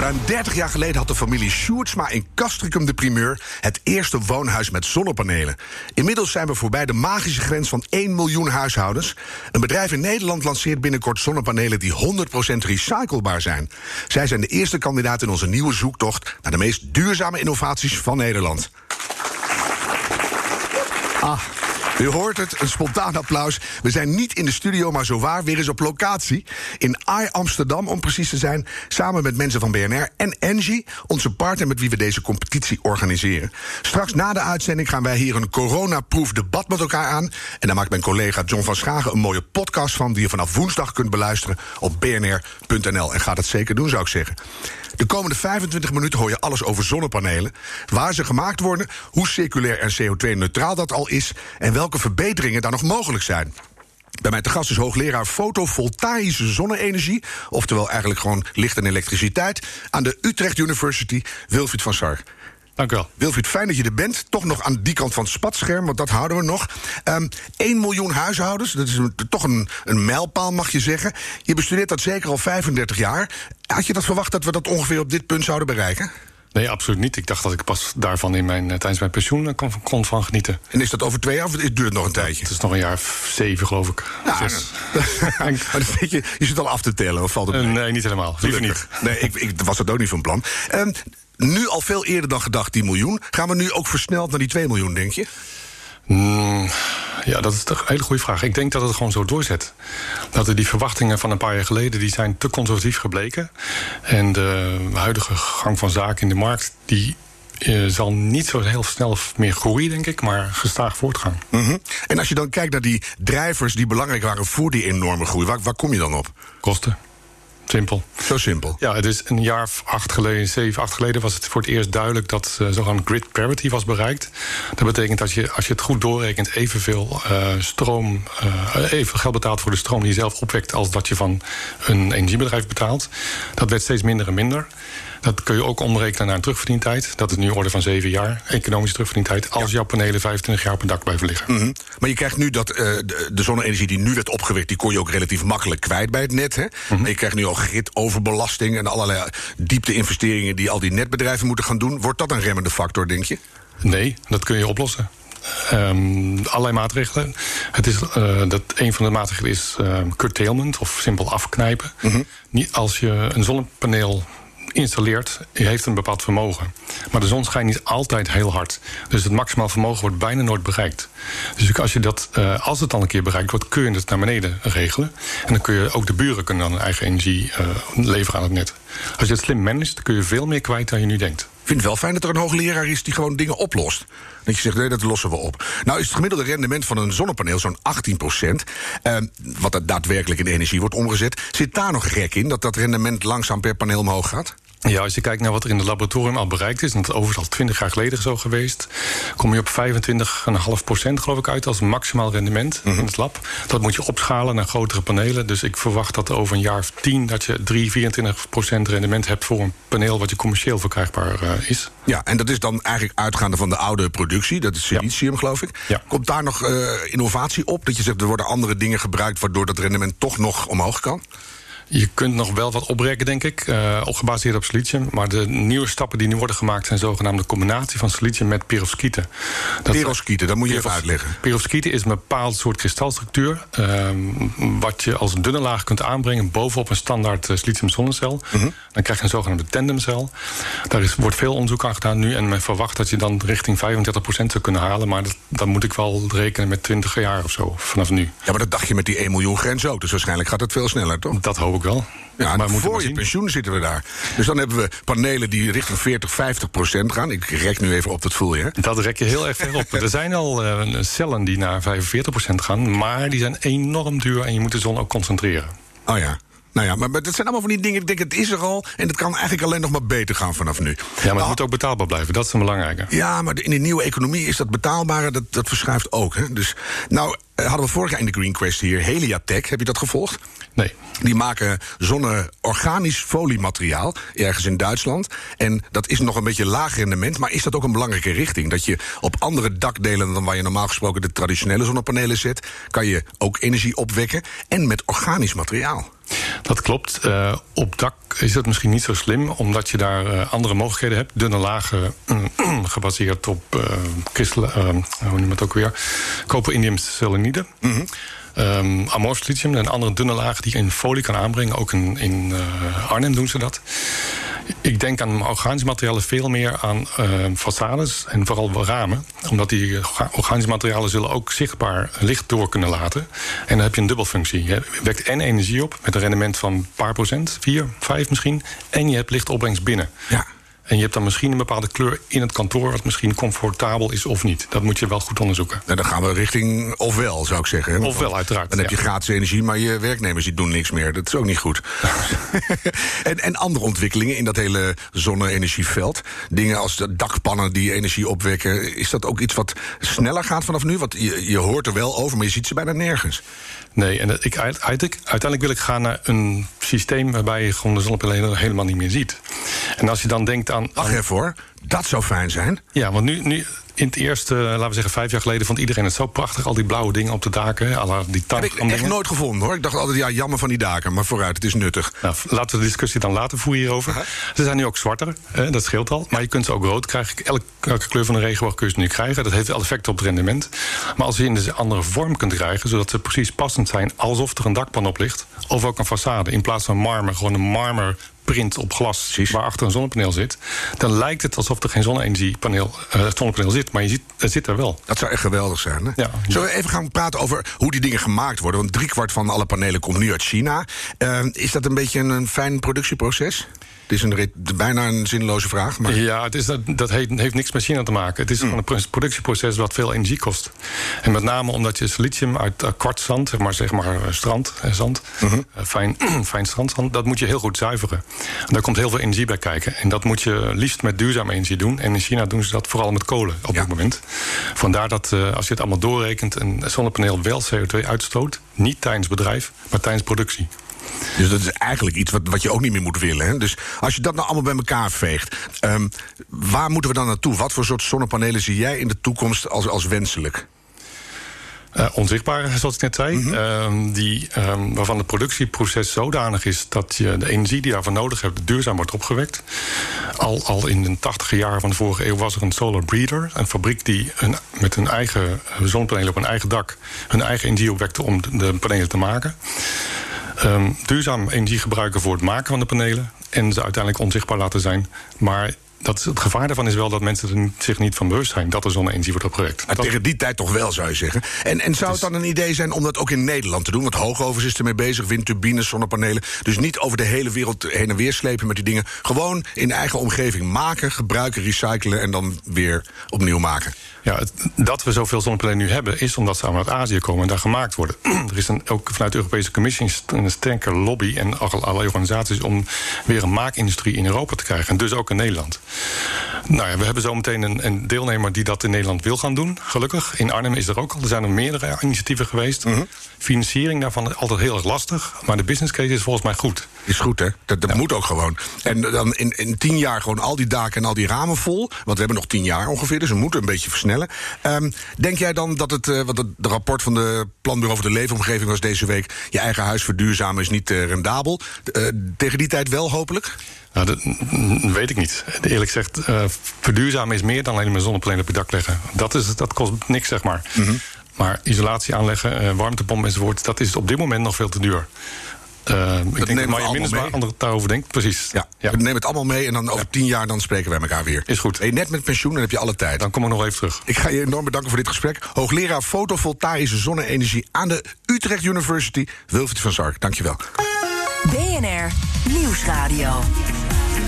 Ruim 30 jaar geleden had de familie Sjoerdsma in Castricum de primeur... het eerste woonhuis met zonnepanelen. Inmiddels zijn we voorbij de magische grens van 1 miljoen huishoudens. Een bedrijf in Nederland lanceert binnenkort zonnepanelen... die 100% recyclebaar zijn. Zij zijn de eerste kandidaat in onze nieuwe zoektocht... naar de meest duurzame innovaties van Nederland. Ah, u hoort het, een spontaan applaus. We zijn niet in de studio, maar zowaar weer eens op locatie. In AI Amsterdam, om precies te zijn. Samen met mensen van BNR en Engie, onze partner met wie we deze competitie organiseren. Straks na de uitzending gaan wij hier een coronaproof debat met elkaar aan. En daar maakt mijn collega John van Schagen een mooie podcast van... die je vanaf woensdag kunt beluisteren op bnr.nl. En gaat het zeker doen, zou ik zeggen. De komende 25 minuten hoor je alles over zonnepanelen. Waar ze gemaakt worden, hoe circulair en CO2-neutraal dat al is... en welke verbeteringen daar nog mogelijk zijn. Bij mij te gast is hoogleraar fotovoltaïsche zonne-energie... oftewel eigenlijk gewoon licht en elektriciteit... aan de Utrecht University, Wilfried van Sar. Dank u wel. Wilfried, fijn dat je er bent. Toch nog aan die kant van het spatscherm, want dat houden we nog. Um, 1 miljoen huishoudens, dat is een, toch een, een mijlpaal, mag je zeggen. Je bestudeert dat zeker al 35 jaar. Had je dat verwacht dat we dat ongeveer op dit punt zouden bereiken? Nee, absoluut niet. Ik dacht dat ik pas daarvan in mijn, tijdens mijn pensioen kon, kon van genieten. En is dat over twee jaar of duurt het nog een tijdje? Het is nog een jaar zeven, geloof ik. Ja, maar je, je zit al af te tellen, of valt het mee? Nee, niet helemaal. Liever niet. Nee, ik, ik was dat ook niet van plan. Um, nu al veel eerder dan gedacht, die miljoen. Gaan we nu ook versneld naar die 2 miljoen, denk je? Mm, ja, dat is een hele goede vraag. Ik denk dat het gewoon zo doorzet. Dat er die verwachtingen van een paar jaar geleden... die zijn te conservatief gebleken. En de huidige gang van zaken in de markt... die uh, zal niet zo heel snel meer groeien, denk ik, maar gestaag voortgaan. Mm -hmm. En als je dan kijkt naar die drijvers die belangrijk waren voor die enorme groei, waar, waar kom je dan op? Kosten. Simpel. Zo simpel. Ja, het is een jaar of acht geleden, zeven, acht geleden was het voor het eerst duidelijk dat uh, zogenaamd grid parity was bereikt. Dat betekent dat je, als je het goed doorrekent, evenveel uh, stroom, uh, even geld betaalt voor de stroom die je zelf opwekt als dat je van een energiebedrijf betaalt. Dat werd steeds minder en minder. Dat kun je ook omrekenen naar een terugverdientijd. Dat is nu orde van 7 jaar, economische terugverdientijd... als ja. jouw panelen 25 jaar op een dak blijven liggen. Mm -hmm. Maar je krijgt nu dat uh, de, de zonne-energie die nu werd opgewekt... die kon je ook relatief makkelijk kwijt bij het net. Hè? Mm -hmm. Je krijgt nu al gritoverbelasting en allerlei diepte-investeringen... die al die netbedrijven moeten gaan doen. Wordt dat een remmende factor, denk je? Nee, dat kun je oplossen. Um, allerlei maatregelen. Het is, uh, dat een van de maatregelen is uh, curtailment of simpel afknijpen. Mm -hmm. Niet als je een zonnepaneel installeert, heeft een bepaald vermogen. Maar de zon schijnt niet altijd heel hard. Dus het maximaal vermogen wordt bijna nooit bereikt. Dus als, je dat, uh, als het dan een keer bereikt wordt, kun je het naar beneden regelen. En dan kun je ook de buren kunnen dan eigen energie uh, leveren aan het net. Als je het slim managt, kun je veel meer kwijt dan je nu denkt. Ik vind het wel fijn dat er een hoogleraar is die gewoon dingen oplost. Dat je zegt, nee, dat lossen we op. Nou is het gemiddelde rendement van een zonnepaneel zo'n 18 procent. Uh, wat dat daadwerkelijk in energie wordt omgezet. Zit daar nog gek in, dat dat rendement langzaam per paneel omhoog gaat? Ja, als je kijkt naar wat er in het laboratorium al bereikt is... en dat is overigens al 20 jaar geleden zo geweest... kom je op 25,5 procent geloof ik uit als maximaal rendement mm -hmm. in het lab. Dat moet je opschalen naar grotere panelen. Dus ik verwacht dat over een jaar of 10 dat je 3, 24 procent rendement hebt... voor een paneel wat je commercieel verkrijgbaar uh, is. Ja, en dat is dan eigenlijk uitgaande van de oude productie. Dat is silicium, ja. geloof ik. Ja. Komt daar nog uh, innovatie op? Dat je zegt, er worden andere dingen gebruikt... waardoor dat rendement toch nog omhoog kan? Je kunt nog wel wat oprekken, denk ik, uh, gebaseerd op silicium. Maar de nieuwe stappen die nu worden gemaakt... zijn zogenaamde combinatie van silicium met perovskieten. Dat perovskieten, dat moet je even uitleggen. Perovskieten is een bepaald soort kristalstructuur... Uh, wat je als een dunne laag kunt aanbrengen... bovenop een standaard uh, silicium zonnecel. -hmm. Dan krijg je een zogenaamde tandemcel. Daar is, wordt veel onderzoek aan gedaan nu... en men verwacht dat je dan richting 35% zou kunnen halen. Maar dat, dan moet ik wel rekenen met 20 jaar of zo, vanaf nu. Ja, maar dat dacht je met die 1 miljoen grens ook. Dus waarschijnlijk gaat het veel sneller, toch? Dat hoop ik wel. Ja, maar voor je pensioen zitten we daar. Dus dan hebben we panelen die richting 40, 50 procent gaan. Ik rek nu even op, dat voel je. Dat rek je heel erg ver op. er zijn al uh, cellen die naar 45 procent gaan. Maar die zijn enorm duur en je moet de zon ook concentreren. Oh ja. Nou ja, maar, dat zijn allemaal van die dingen. Ik denk, het is er al. En het kan eigenlijk alleen nog maar beter gaan vanaf nu. Ja, maar het Nou, moet ook betaalbaar blijven. Dat is een belangrijke. Ja, maar in de nieuwe economie is dat betaalbare, dat, dat verschuift ook. Hè? Dus, nou, eh, hadden we vorig jaar in de Green Quest hier Heliatech. Heb je dat gevolgd? Nee. Die maken zonne-organisch foliemateriaal ergens in Duitsland. En dat is nog een beetje laag rendement, maar is dat ook een belangrijke richting? Dat je op andere dakdelen dan waar je normaal gesproken de traditionele zonnepanelen zet, kan je ook energie opwekken en met organisch materiaal. Dat klopt. Eh, op dak is dat misschien niet zo slim, omdat je daar eh, andere mogelijkheden hebt. Dunne lagen gebaseerd op uh, kristallen, hoe noem het ook weer? Koper indium selenide. Um, amorph lithium en andere dunne lagen die je in folie kan aanbrengen. Ook in, in uh, Arnhem doen ze dat. Ik denk aan organische materialen veel meer aan uh, façades en vooral ramen. Omdat die organische materialen zullen ook zichtbaar licht door kunnen laten. En dan heb je een dubbelfunctie. Je wekt en energie op met een rendement van een paar procent, 4, 5 misschien. En je hebt lichtopbrengst binnen. Ja. En je hebt dan misschien een bepaalde kleur in het kantoor... wat misschien comfortabel is of niet. Dat moet je wel goed onderzoeken. En dan gaan we richting ofwel, zou ik zeggen. hè? Ofwel, uiteraard. Dan heb je ja. gratis energie, maar je werknemers die doen niks meer. Dat is ook niet goed. en, en andere ontwikkelingen in dat hele zonne-energieveld. Dingen als de dakpannen die energie opwekken. Is dat ook iets wat sneller gaat vanaf nu? Want je, je hoort er wel over, maar je ziet ze bijna nergens. Nee, en ik, uiteindelijk wil ik gaan naar een systeem... waarbij je gewoon de zonnepanelen helemaal niet meer ziet. En als je dan denkt aan... Wacht even hoor, dat zou fijn zijn. Ja, want nu, nu in het eerste, laten we zeggen, vijf jaar geleden... vond iedereen het zo prachtig, al die blauwe dingen op de daken. Alla die Heb ik echt nooit gevonden hoor. Ik dacht altijd, ja, jammer van die daken, maar vooruit, het is nuttig. Nou, laten we de discussie dan later voeren hierover. Ze zijn nu ook zwarter, hè, dat scheelt al. Maar je kunt ze ook rood krijgen. Elke, elke kleur van de regenboog kun je ze nu krijgen. Dat heeft wel effect op het rendement. Maar als je in een andere vorm kunt krijgen... zodat ze precies passend zijn, alsof er een dakpan op ligt... of ook een façade, in plaats van marmer, gewoon een marmer print op glas Precies. waarachter een zonnepaneel zit... dan lijkt het alsof er geen zonne-energiepaneel uh, zonnepaneel zit. Maar je ziet, het zit er wel. Dat zou echt geweldig zijn. Hè? Ja. Zullen we even gaan praten over hoe die dingen gemaakt worden? Want driekwart van alle panelen komt nu uit China. Uh, is dat een beetje een, een fijn productieproces? Het is een, bijna een zinloze vraag. Maar... Ja, het is, dat, dat heeft, heeft niks met China te maken. Het is mm. gewoon een productieproces wat veel energie kost. En met name omdat je silicium uit uh, kwartzand, zeg maar, zeg maar strand, eh, zand, mm -hmm. uh, fijn, fijn strandzand, dat moet je heel goed zuiveren. En daar komt heel veel energie bij kijken. En dat moet je liefst met duurzame energie doen. En in China doen ze dat vooral met kolen op ja. dit moment. Vandaar dat uh, als je het allemaal doorrekent, een zonnepaneel wel CO2 uitstoot. Niet tijdens bedrijf, maar tijdens productie. Dus dat is eigenlijk iets wat, wat je ook niet meer moet willen. Hè? Dus als je dat nou allemaal bij elkaar veegt, um, waar moeten we dan naartoe? Wat voor soort zonnepanelen zie jij in de toekomst als, als wenselijk? Uh, onzichtbare, zoals ik net zei. Mm -hmm. uh, die, um, waarvan het productieproces zodanig is dat je de energie die je daarvoor nodig hebt duurzaam wordt opgewekt. Al, al in de tachtige jaren van de vorige eeuw was er een solar breeder. Een fabriek die een, met hun eigen zonnepanelen op hun eigen dak hun eigen energie opwekte om de panelen te maken. Um, duurzaam energie gebruiken voor het maken van de panelen. En ze uiteindelijk onzichtbaar laten zijn. Maar dat, het gevaar daarvan is wel dat mensen er zich niet van bewust zijn dat er zonne-energie wordt opgewekt. Maar tegen die tijd toch wel, zou je zeggen. En, en zou het dan een idee zijn om dat ook in Nederland te doen? Want Hoogovens is ermee bezig, windturbines, zonnepanelen. Dus niet over de hele wereld heen en weer slepen met die dingen. Gewoon in eigen omgeving maken, gebruiken, recyclen en dan weer opnieuw maken. Ja, het, dat we zoveel zonnepanelen nu hebben, is omdat ze allemaal uit Azië komen en daar gemaakt worden. er is een, ook vanuit de Europese Commissie een sterke lobby en allerlei organisaties om weer een maakindustrie in Europa te krijgen. En dus ook in Nederland. Nou ja, we hebben zometeen een, een deelnemer die dat in Nederland wil gaan doen, gelukkig. In Arnhem is er ook al. Er zijn er meerdere initiatieven geweest. Mm -hmm. Financiering daarvan is altijd heel erg lastig. Maar de business case is volgens mij goed. Is goed, hè? Dat, dat ja. moet ook gewoon. En dan in, in tien jaar gewoon al die daken en al die ramen vol. Want we hebben nog tien jaar ongeveer, dus we moeten een beetje versnellen. Um, denk jij dan dat het, uh, wat het de rapport van de Planbureau voor de Leefomgeving was deze week... je eigen huis verduurzamen is niet uh, rendabel. Uh, tegen die tijd wel, hopelijk? Nou, dat weet ik niet. Eerlijk gezegd, uh, verduurzamen is meer dan alleen maar zonnepanelen op je dak leggen. Dat, is, dat kost niks, zeg maar. Mm -hmm. Maar isolatie aanleggen, uh, warmtepomp enzovoort... dat is op dit moment nog veel te duur. Uh, ik denk dat Marja Minnesma anderen daarover denkt. Precies. Ja, ja. Nemen het allemaal mee en dan over ja. tien jaar dan spreken wij elkaar weer. Is goed. Ben je net met pensioen en heb je alle tijd. Dan kom ik nog even terug. Ik ga je enorm bedanken voor dit gesprek. Hoogleraar fotovoltaïsche zonne-energie aan de Utrecht University. Wilfried van Zark, dankjewel. BNR Nieuwsradio.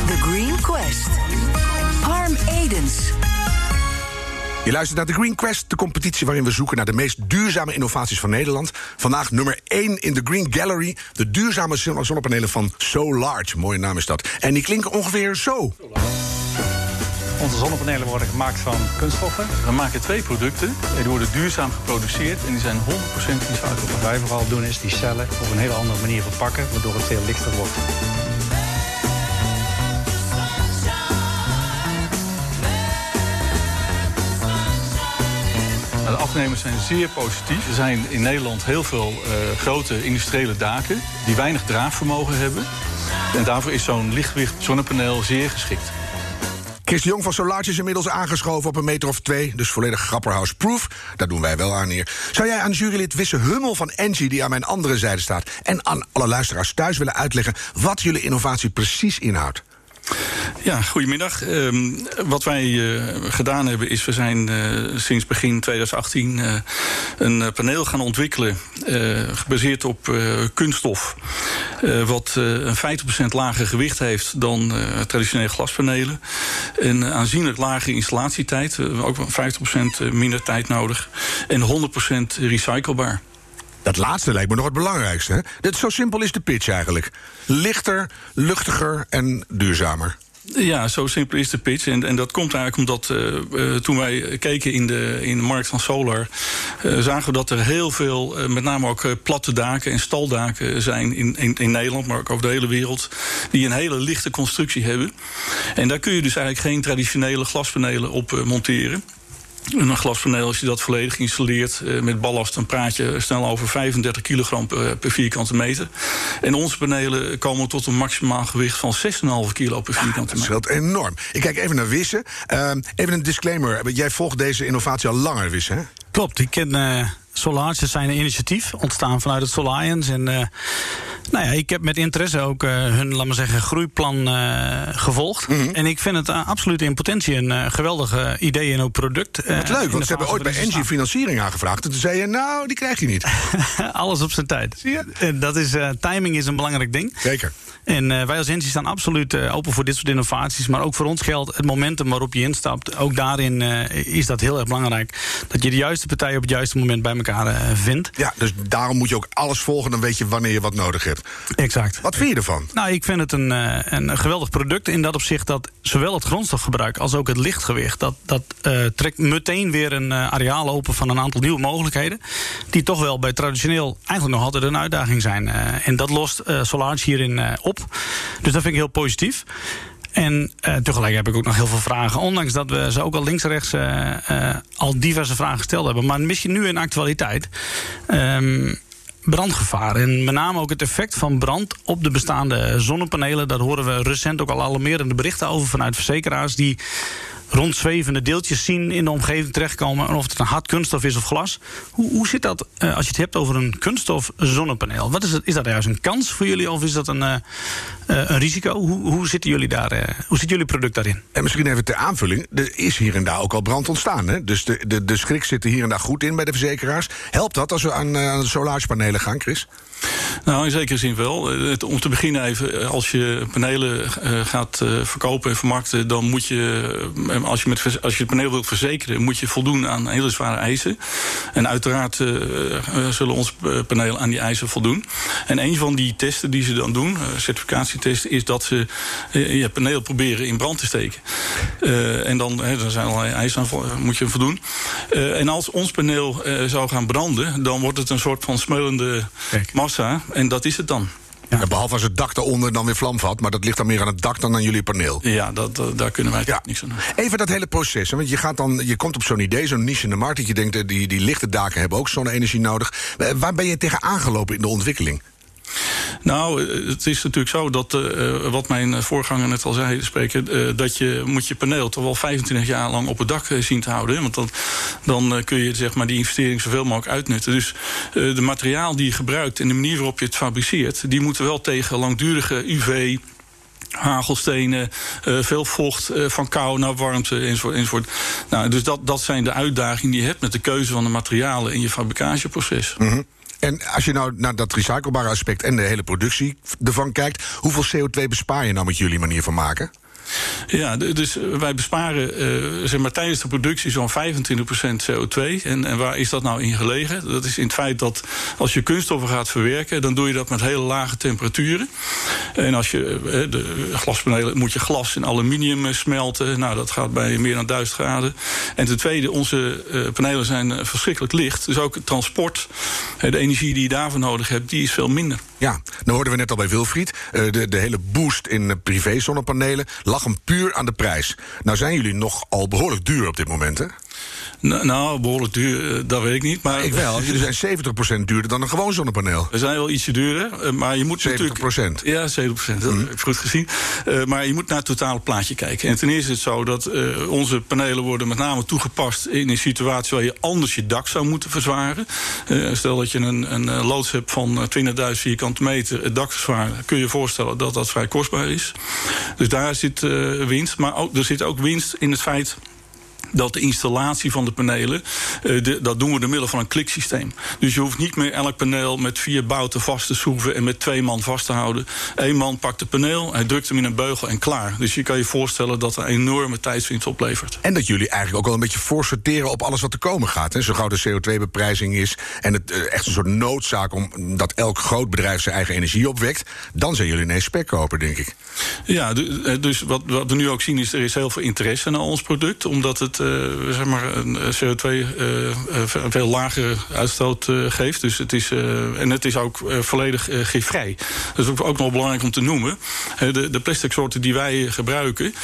The Green Quest. Harm Edens. Je luistert naar de Green Quest, de competitie waarin we zoeken naar de meest duurzame innovaties van Nederland. Vandaag nummer 1 in de Green Gallery, de duurzame zonnepanelen van So Large. Mooie naam is dat. En die klinken ongeveer zo. Onze zonnepanelen worden gemaakt van kunststoffen. We maken twee producten. Die worden duurzaam geproduceerd en die zijn 100% recyclebaar. Wat wij vooral doen is die cellen op een hele andere manier verpakken, waardoor het veel lichter wordt. De afnemers zijn zeer positief. Er zijn in Nederland heel veel uh, grote industriële daken die weinig draagvermogen hebben. En daarvoor is zo'n lichtgewicht zonnepaneel zeer geschikt. Chris de Jong van Solarge is inmiddels aangeschoven op een meter of twee. Dus volledig grapperhouse-proof. Daar doen wij wel aan hier. Zou jij aan jurylid Wisse Hummel van Engie, die aan mijn andere zijde staat... en aan alle luisteraars thuis willen uitleggen... wat jullie innovatie precies inhoudt? Ja, goedemiddag. Uh, wat wij uh, gedaan hebben is, we zijn uh, sinds begin 2018 uh, een paneel gaan ontwikkelen, gebaseerd op kunststof, wat een 50% lager gewicht heeft dan traditionele glaspanelen. En aanzienlijk lage installatietijd, ook 50% minder tijd nodig en 100% recyclebaar. Dat laatste lijkt me nog het belangrijkste. Hè? Dit, zo simpel is de pitch eigenlijk. Lichter, luchtiger en duurzamer. Ja, zo simpel is de pitch. En, en dat komt eigenlijk omdat uh, toen wij keken in de, in de markt van solar... Uh, zagen we dat er heel veel, met name ook platte daken en staldaken zijn in, in, in, Nederland... maar ook over de hele wereld, die een hele lichte constructie hebben. En daar kun je dus eigenlijk geen traditionele glaspanelen op monteren. Een glaspaneel, als je dat volledig installeert uh, met ballast, dan praat je snel over 35 kilogram per, per, vierkante meter. En onze panelen komen tot een maximaal gewicht van 6,5 kilo per vierkante meter. Dat scheelt enorm. Ik kijk even naar Wisse. Uh, even een disclaimer. Jij volgt deze innovatie al langer, Wisse, hè? Klopt. Ik ken uh, Solarge, zijn een initiatief ontstaan vanuit het Solarians. En uh, nou ja, ik heb met interesse ook uh, hun, laat maar zeggen, groeiplan uh, gevolgd. Mm -hmm. En ik vind het absoluut in potentie een geweldig idee en ook product. Wat leuk, want ze hebben ooit bij Engie financiering aangevraagd. En toen zei je, nou, die krijg je niet. Alles op zijn tijd. Zie je? En dat is, timing is een belangrijk ding. Zeker. En wij als Engie staan absoluut open voor dit soort innovaties. Maar ook voor ons geldt het momentum waarop je instapt. Ook daarin is dat heel erg belangrijk. Dat je de juiste partij op het juiste moment bij elkaar vindt. Ja, dus daarom moet je ook alles volgen. Dan weet je wanneer je wat nodig hebt. Exact. Wat vind je ervan? Nou, ik vind het een, een geweldig product. In dat opzicht dat zowel het grondstofgebruik als ook het lichtgewicht. Dat, dat trekt meteen weer een areaal open van een aantal nieuwe mogelijkheden. Die toch wel bij traditioneel eigenlijk nog altijd een uitdaging zijn. en dat lost Solarge hierin op. Dus dat vind ik heel positief. En uh, tegelijk heb ik ook nog heel veel vragen. Ondanks dat we ze ook al links-rechts uh, uh, al diverse vragen gesteld hebben. Maar misschien nu in actualiteit. Um, brandgevaar. En met name ook het effect van brand op de bestaande zonnepanelen. Daar horen we recent ook al alarmerende berichten over vanuit verzekeraars. die rondzwevende deeltjes zien in de omgeving terechtkomen. En of het een hard kunststof is of glas. Hoe, hoe zit dat uh, als je het hebt over een kunststof zonnepaneel? Wat is, het, is dat juist een kans voor jullie of is dat een, uh, een risico? Hoe, hoe, zitten jullie daar, uh, hoe zit jullie product daarin? En misschien even ter aanvulling. Er is hier en daar ook al brand ontstaan. Hè? Dus de, de, de schrik zit er hier en daar goed in bij de verzekeraars. Helpt dat als we aan, aan de solagepanelen gaan, Chris? Nou, in zekere zin wel. Om te beginnen even, als je panelen gaat verkopen en vermarkten, dan moet je, als je, met, als je het paneel wilt verzekeren, moet je voldoen aan hele zware eisen. En uiteraard uh, zullen onze panelen aan die eisen voldoen. En een van die testen die ze dan doen, certificatietesten, is dat ze je paneel proberen in brand te steken. en dan, er zijn allerlei eisen aan, moet je voldoen. en als ons paneel zou gaan branden, dan wordt het een soort van smeulende massa en dat is het dan. Ja. behalve als het dak eronder dan weer vlam vat. Maar dat ligt dan meer aan het dak dan aan jullie paneel. Ja, dat, daar kunnen wij ja. niks aan doen. Even dat hele proces. Want je, gaat dan, je komt op zo'n idee, zo'n niche in de markt... dat je denkt, die, die lichte daken hebben ook zonne-energie nodig. Waar ben je tegen aangelopen in de ontwikkeling? Nou, het is natuurlijk zo dat, uh, wat mijn voorganger net al zei, spreken, dat je moet je paneel toch wel 25 jaar lang op het dak zien te houden. Want dan, dan kun je zeg maar, die investering zoveel mogelijk uitnutten. Dus de materiaal die je gebruikt en de manier waarop je het fabriceert, die moeten wel tegen langdurige UV, hagelstenen, veel vocht, van kou naar warmte enzovoort. enzovoort. Nou, dus dat, dat zijn de uitdagingen die je hebt met de keuze van de materialen in je fabricatieproces. Mm. En als je nou naar dat recyclebare aspect en de hele productie ervan kijkt, hoeveel CO2 bespaar je nou met jullie manier van maken? Ja, dus wij besparen uh, zeg maar, tijdens de productie zo'n 25% CO2. En, en waar is dat nou in gelegen? Dat is in het feit dat als je kunststoffen gaat verwerken, dan doe je dat met hele lage temperaturen. En als je de glaspanelen moet je glas in aluminium smelten. Nou, dat gaat bij meer dan 1000 graden. En ten tweede, onze panelen zijn verschrikkelijk licht. Dus ook het transport, de energie die je daarvoor nodig hebt, die is veel minder. Ja, dan hoorden we net al bij Wilfried. de, de hele boost in privé zonnepanelen lag hem puur aan de prijs. Nou zijn jullie nogal behoorlijk duur op dit moment, hè? Nou, behoorlijk duur, eh, dat weet ik niet. Maar ik wel. Jullie zijn 70% duurder dan een gewoon zonnepaneel. We zijn wel ietsje duurder, eh, maar je moet 70%. natuurlijk... Ja, 70%, dat mm. heb ik goed gezien. Uh, maar je moet naar het totale plaatje kijken. En ten eerste is het zo dat uh, onze panelen worden met name toegepast... in een situatie waar je anders je dak zou moeten verzwaren. Uh, stel dat je een, een loods hebt van 20.000 vierkante meter... het dak verzwaren, kun je je voorstellen dat dat vrij kostbaar is. Dus daar zit winst. Maar ook, er zit ook winst in het feit dat de installatie van de panelen, uh, de, dat doen we door middel van een kliksysteem. Dus je hoeft niet meer elk paneel met vier bouten vast te schroeven en met twee man vast te houden. Eén man pakt het paneel, hij drukt hem in een beugel en klaar. Dus je kan je voorstellen dat er een enorme tijdswinst oplevert. En dat jullie eigenlijk ook wel een beetje voorsorteren op alles wat er komen gaat. Hè? Zo gauw de CO2-beprijzing is en het uh, echt een soort noodzaak om dat elk groot bedrijf zijn eigen energie opwekt, dan zijn jullie ineens spekkoper, denk ik. Ja, dus wat, wat we nu ook zien is er is heel veel interesse naar ons product, omdat het zeg maar een eh, CO2 uh, eh, veel lagere uitstoot geeft. Dus het is, en het is ook volledig gifvrij. Dat is ook, nog belangrijk om te noemen. de, de plastic soorten die wij gebruiken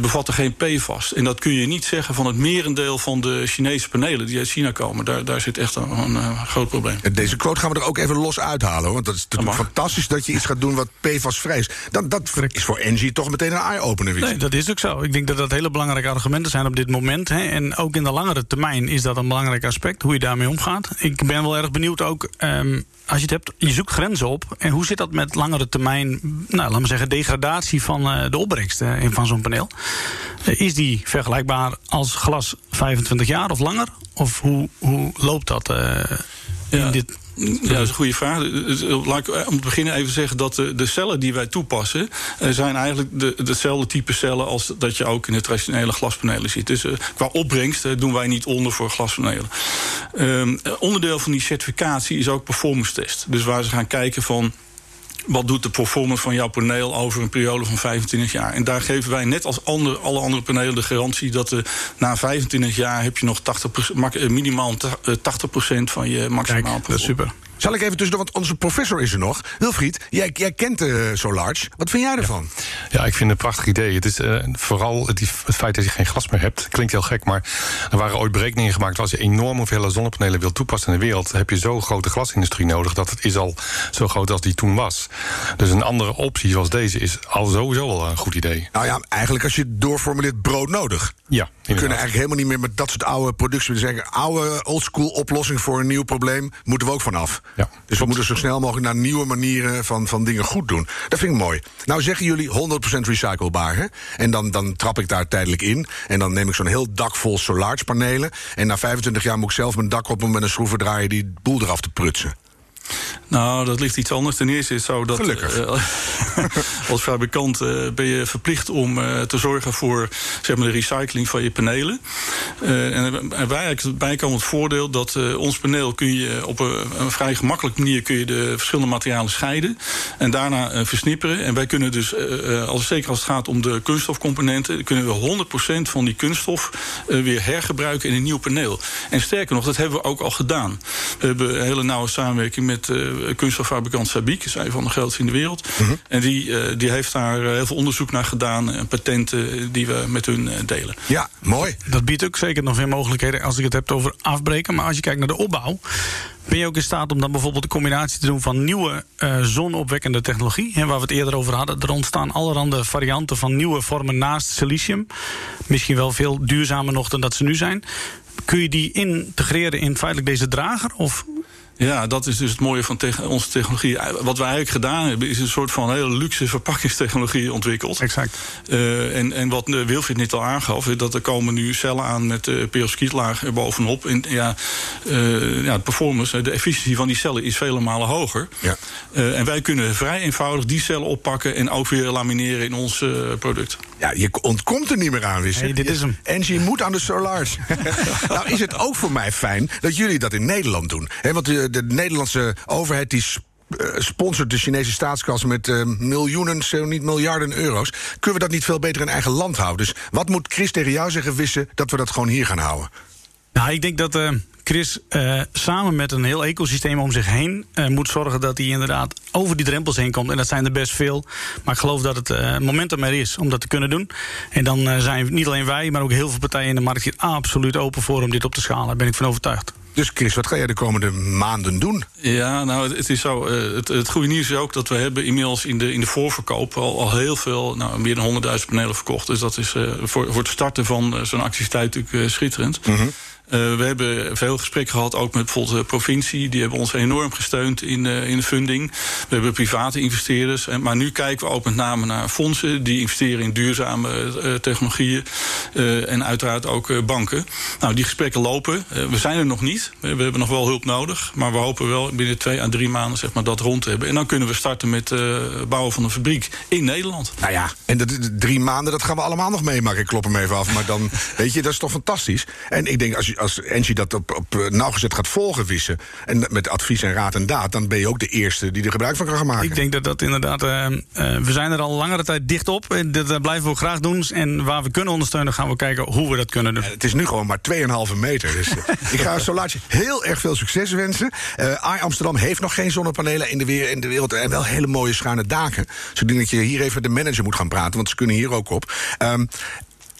bevatten geen PFAS. En dat kun je niet zeggen van het merendeel van de Chinese panelen die uit China komen. Daar, daar zit echt een, een groot probleem. Deze quote gaan we er ook even los uithalen. Want dat is natuurlijk fantastisch dat je iets gaat doen wat PFAS-vrij is. Dat, dat is voor Engie toch meteen een eye-opener. Nee, dat is ook zo. Ik denk dat dat hele belangrijke argumenten zijn op dit moment. Hè. En ook in de langere termijn is dat een belangrijk aspect, hoe je daarmee omgaat. Ik ben wel erg benieuwd ook, um, als je het hebt, je zoekt grenzen op. En hoe zit dat met langere termijn, nou, laten we zeggen, degradatie van uh, de opbrengst uh, van zo'n paneel? Uh, is die vergelijkbaar als glas 25 jaar of langer? Of hoe, hoe loopt dat in ja. dit ja, dat is een goede vraag. Laat ik eh, om te beginnen even zeggen dat de, de cellen die wij toepassen... Zijn eigenlijk de, dezelfde type cellen als dat je ook in de traditionele glaspanelen ziet. Dus qua opbrengst doen wij niet onder voor glaspanelen. Um, onderdeel van die certificatie is ook performance test. Dus waar ze gaan kijken van wat doet de performance van jouw paneel over een periode van 25 jaar? En daar geven wij net als andere, alle andere panelen de garantie dat er na 25 jaar heb je nog 80, minimaal 80% van je maximaal Kijk, dat is super. Zal ik even tussendoor, want onze professor is er nog. Wilfried, jij, jij kent uh, Solarge. Wat vind jij ervan? Ja, ja ik vind het een prachtig idee. Het is uh, vooral het, het, feit dat je geen glas meer hebt. Klinkt heel gek, maar er waren ooit berekeningen gemaakt. Als je enorm hoeveelheid zonnepanelen wilt toepassen in de wereld, heb je zo'n grote glasindustrie nodig dat het is al zo groot als die toen was. Dus een andere optie zoals deze is al sowieso al een goed idee. Nou ja, eigenlijk als je doorformuleert brood nodig. Ja. We kunnen eigenlijk helemaal niet meer met dat soort oude producten zeggen. Oude oldschool oplossing voor een nieuw probleem moeten we ook vanaf. Ja, dus we moeten zo snel mogelijk naar nieuwe manieren van, van dingen goed doen. Dat vind ik mooi. Nou zeggen jullie 100% recyclebaar. Hè? En dan, dan trap ik daar tijdelijk in. En dan neem ik zo'n heel dak vol solarpanelen. En na 25 jaar moet ik zelf mijn dak op om met een schroevendraaier die boel eraf te prutsen. Nou, dat ligt iets anders. Ten eerste is het zo dat uh, als fabrikant uh, ben je verplicht om uh, te zorgen voor zeg maar, de recycling van je panelen. en wij hebben het bijkomend voordeel dat ons paneel kun je op een, een, vrij gemakkelijke manier kun je de verschillende materialen scheiden en daarna versnipperen. En wij kunnen dus, als, zeker als het gaat om de kunststofcomponenten, kunnen we 100% van die kunststof weer hergebruiken in een nieuw paneel. En sterker nog, dat hebben we ook al gedaan. We hebben een hele nauwe samenwerking met kunststoffabrikant Sabic, is een van de grootste in de wereld. Mhm. En die, uh, die heeft daar heel veel onderzoek naar gedaan en patenten die we met hun delen. Ja, mooi. Dat biedt ook zeker nog weer mogelijkheden als ik het heb over afbreken. Maar als je kijkt naar de opbouw. Ben je ook in staat om dan bijvoorbeeld de combinatie te doen van nieuwe uh, zonopwekkende technologie? Hè, waar we het eerder over hadden. Er ontstaan allerhande varianten van nieuwe vormen naast silicium. Misschien wel veel duurzamer nog dan dat ze nu zijn. Kun je die integreren in feitelijk deze drager? Of Ja, dat is dus het mooie van onze technologie. Wat wij eigenlijk gedaan hebben, is een soort van hele luxe verpakkingstechnologie ontwikkeld. Exact. Uh, en, en wat Wilfried net al aangaf, is dat er komen nu cellen aan met uh, perovskietlaag er bovenop. En ja, uh, ja, de performance, de efficiëntie van die cellen is vele malen hoger. Ja. en wij kunnen vrij eenvoudig die cellen oppakken en ook weer lamineren in ons product. Ja, je ontkomt er niet meer aan, Wisse. Hey, dit is hem. Engie moet aan de Solars. nou is het ook voor mij fijn dat jullie dat in Nederland doen. He, want de, de Nederlandse overheid die sponsort de Chinese staatskas met uh, miljoenen, zo niet miljarden euro's. Kunnen we dat niet veel beter in eigen land houden? Dus wat moet Chris tegen jou zeggen, Wissen, dat we dat gewoon hier gaan houden? Nou, ik denk dat uh, Chris samen met een heel ecosysteem om zich heen moet zorgen dat hij inderdaad over die drempels heen komt. En dat zijn er best veel. Maar ik geloof dat het momentum er is om dat te kunnen doen. En dan zijn niet alleen wij, maar ook heel veel partijen in de markt hier absoluut open voor om dit op te schalen. Daar ben ik van overtuigd. Dus Chris, wat ga jij de komende maanden doen? Ja, nou, het is zo. Uh, het, het, goede nieuws is ook dat we hebben inmiddels in de, in de voorverkoop al, al heel veel, nou, meer dan 100.000 panelen verkocht. Dus dat is uh, voor, voor het starten van uh, zo'n activiteit natuurlijk schitterend. Mm -hmm. Uh, we hebben veel gesprekken gehad, ook met bijvoorbeeld de provincie. Die hebben ons enorm gesteund in, uh, in de funding. We hebben private investeerders. En, maar nu kijken we ook met name naar fondsen die investeren in duurzame uh, technologieën. en uiteraard ook banken. Nou, die gesprekken lopen. we zijn er nog niet. We hebben nog wel hulp nodig. Maar we hopen wel binnen twee à drie maanden zeg maar, dat rond te hebben. En dan kunnen we starten met het bouwen van een fabriek in Nederland. Nou ja, en de, drie maanden, dat gaan we allemaal nog meemaken. Ik klop hem even af. Maar dan, weet je, dat is toch fantastisch. En ik denk, als je als Engie dat op, op eh, nauwgezet gaat volgen, wissen. En met advies en raad en daad, dan ben je ook de eerste die er gebruik van kan gaan maken. Ik denk dat dat inderdaad. Uh, uh, we zijn er al langere tijd dicht op. En dat blijven we ook graag doen. En waar we kunnen ondersteunen, gaan we kijken hoe we dat kunnen doen. het is nu gewoon maar 2,5 meter. Dus ik ga Solaatje heel erg veel succes wensen. AI Amsterdam heeft nog geen zonnepanelen in de, weer, in de wereld. En wel hele mooie schuine daken. Dus ik denk dat je hier even de manager moet gaan praten, want ze kunnen hier ook op. Um,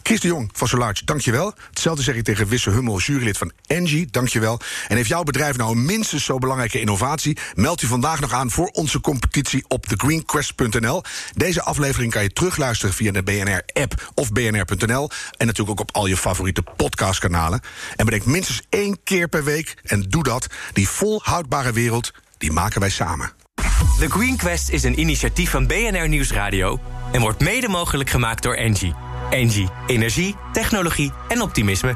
Chris de Jong van Solarge, dankjewel. Hetzelfde zeg ik tegen Wisse Hummel, jurylid van Engie, dankjewel. En heeft jouw bedrijf nou een minstens zo belangrijke innovatie... meld je vandaag nog aan voor onze competitie op thegreenquest.nl. Deze aflevering kan je terugluisteren via de BNR-app of bnr.nl... en natuurlijk ook op al je favoriete podcastkanalen. En bedenk minstens één keer per week, en doe dat... die volhoudbare wereld, die maken wij samen. The Green Quest is een initiatief van BNR Nieuwsradio... en wordt mede mogelijk gemaakt door Engie... Engie. Energie, technologie en optimisme.